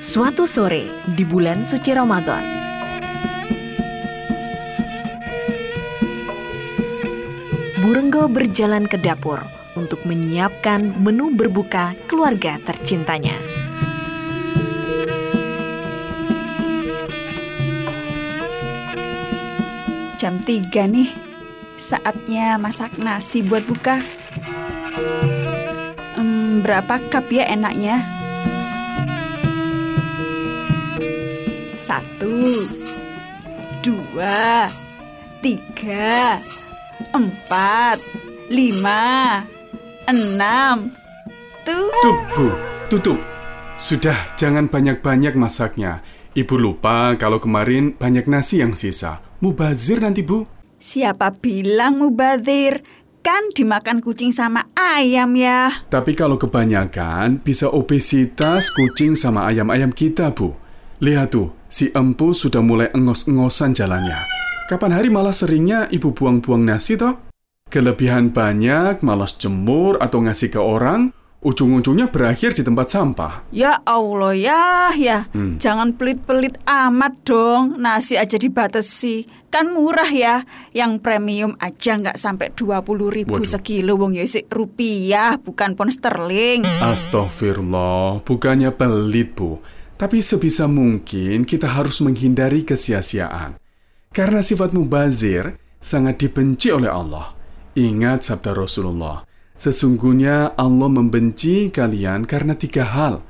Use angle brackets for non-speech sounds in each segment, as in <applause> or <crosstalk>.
Suatu sore di bulan suci Ramadan, Burenggo berjalan ke dapur untuk menyiapkan menu berbuka keluarga tercintanya. Jam 3 nih, saatnya masak nasi buat buka. Hmm, berapa cup ya enaknya? Satu, dua, tiga, empat, lima, enam. Tutup, Bu. Tutup. Sudah, jangan banyak-banyak masaknya. Ibu lupa kalau kemarin banyak nasi yang sisa. Mubazir nanti, Bu. Siapa bilang mubazir? Kan dimakan kucing sama ayam ya. Tapi kalau kebanyakan, bisa obesitas kucing sama ayam-ayam kita, Bu. Lihat tuh, si empu sudah mulai engos-engosan jalannya. Kapan hari malah seringnya ibu buang-buang nasi toh? Kelebihan banyak, malas jemur atau ngasih ke orang, ujung-ujungnya berakhir di tempat sampah. Ya Allah ya, ya. Hmm. Jangan pelit-pelit amat dong. Nasi aja dibatasi. Kan murah ya. Yang premium aja nggak sampai 20 ribu Waduh. sekilo wong ya rupiah, bukan pound sterling. Astagfirullah, bukannya pelit, Bu. Tapi sebisa mungkin kita harus menghindari kesia-siaan. Karena sifat mubazir sangat dibenci oleh Allah. Ingat sabda Rasulullah, sesungguhnya Allah membenci kalian karena tiga hal.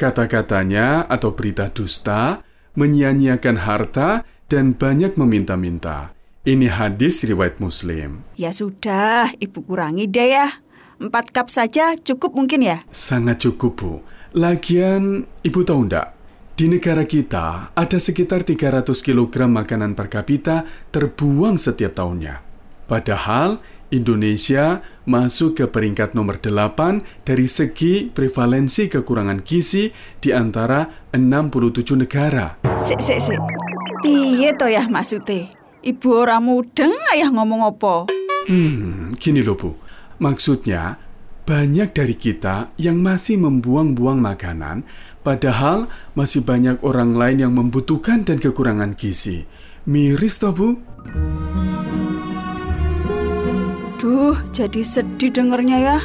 Kata-katanya atau berita dusta, menyia-nyiakan harta, dan banyak meminta-minta. Ini hadis riwayat Muslim. Ya sudah, ibu kurangi deh ya. Empat cup saja cukup mungkin ya? Sangat cukup, Bu. Lagian, Ibu tahu ndak? Di negara kita ada sekitar 300 kg makanan per kapita terbuang setiap tahunnya. Padahal Indonesia masuk ke peringkat nomor 8 dari segi prevalensi kekurangan gizi di antara 67 negara. Sik, sik, sik. Piye to ya maksudnya? Ibu ora mudeng ayah ngomong apa? Hmm, gini loh Bu. Maksudnya, banyak dari kita yang masih membuang-buang makanan, padahal masih banyak orang lain yang membutuhkan dan kekurangan gizi. Miris toh Bu? Duh, jadi sedih dengernya ya.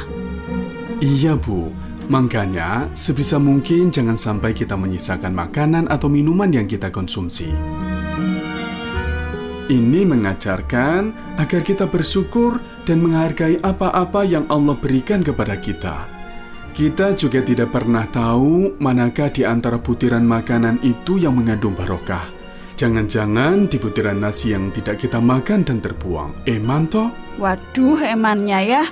Iya Bu, makanya sebisa mungkin jangan sampai kita menyisakan makanan atau minuman yang kita konsumsi. Ini mengajarkan agar kita bersyukur dan menghargai apa-apa yang Allah berikan kepada kita. Kita juga tidak pernah tahu manakah di antara butiran makanan itu yang mengandung barokah. Jangan-jangan di butiran nasi yang tidak kita makan dan terbuang. Eman toh? Waduh, emannya ya.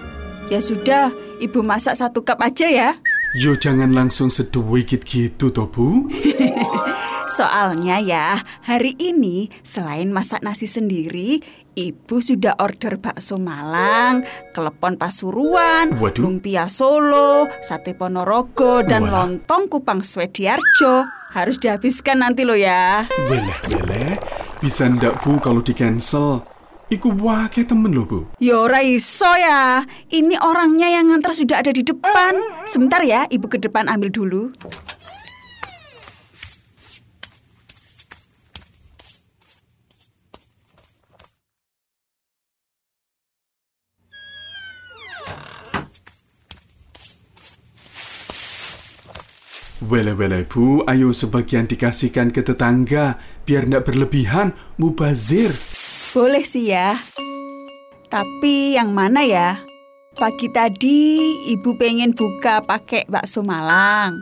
Ya sudah, ibu masak satu cup aja ya. Yo jangan langsung sedikit gitu toh Bu. <laughs> Soalnya ya, hari ini selain masak nasi sendiri, ibu sudah order bakso Malang, kelepon Pasuruan, Waduh. lumpia Solo, sate Ponorogo, dan Walah. lontong Kupang Swediarjo. Harus dihabiskan nanti lo ya. Weleh, weleh. Bisa ndak bu kalau di cancel? Iku wake temen lo bu. Ya ora iso ya. Ini orangnya yang ngantar sudah ada di depan. Sebentar ya, ibu ke depan ambil dulu. Weleh bu, ayo sebagian dikasihkan ke tetangga. Biar ndak berlebihan, mubazir. Boleh sih ya. Tapi yang mana ya? Pagi tadi ibu pengen buka pakai bakso Malang.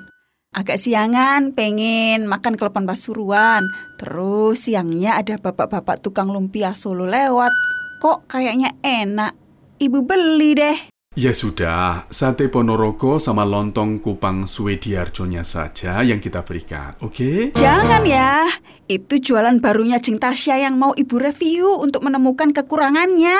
Agak siangan pengen makan kelepon pasuruan. Terus siangnya ada bapak-bapak tukang lumpia Solo lewat. Kok kayaknya enak. Ibu beli deh. Ya sudah, sate Ponorogo sama lontong Kupang Swediarjonya saja yang kita berikan, oke? Jangan ya. Itu jualan barunya Jeng Tasya yang mau ibu review untuk menemukan kekurangannya.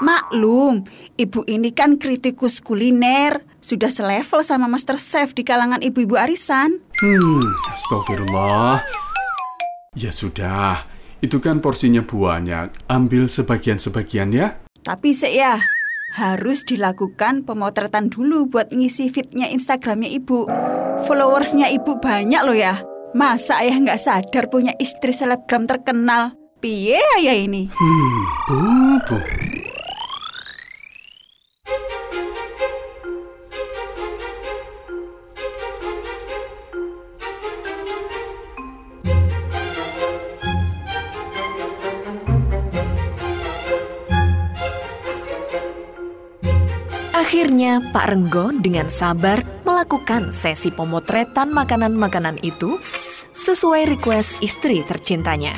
Maklum, ibu ini kan kritikus kuliner. Sudah selevel sama Master Chef di kalangan ibu-ibu arisan. Hmm, astagfirullah. Ya sudah, itu kan porsinya banyak. Ambil sebagian-sebagian ya. Tapi sih ya, harus dilakukan pemotretan dulu buat ngisi fitnya Instagramnya ibu. followersnya ibu banyak loh ya. Masa ayah nggak sadar punya istri selebgram terkenal? Piye ayah ini? Hmm, Bu, Bu. Akhirnya Pak Renggo dengan sabar melakukan sesi pemotretan makanan-makanan itu sesuai request istri tercintanya.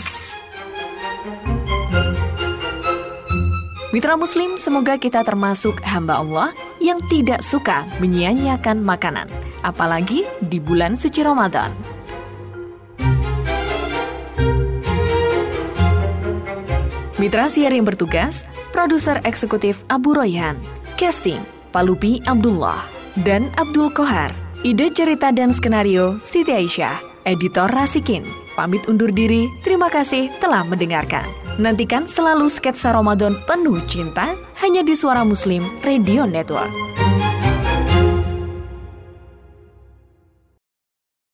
Mitra Muslim, semoga kita termasuk hamba Allah yang tidak suka menyia-nyiakan makanan, apalagi di bulan suci Ramadan. Mitra siar yang bertugas, produser eksekutif Abu Royhan, casting Palupi Abdullah dan Abdul Kohar, ide cerita dan skenario Siti Aisyah, editor Rasikin. Pamit undur diri, terima kasih telah mendengarkan. Nantikan selalu sketsa Ramadan penuh cinta hanya di Suara Muslim Radio Network.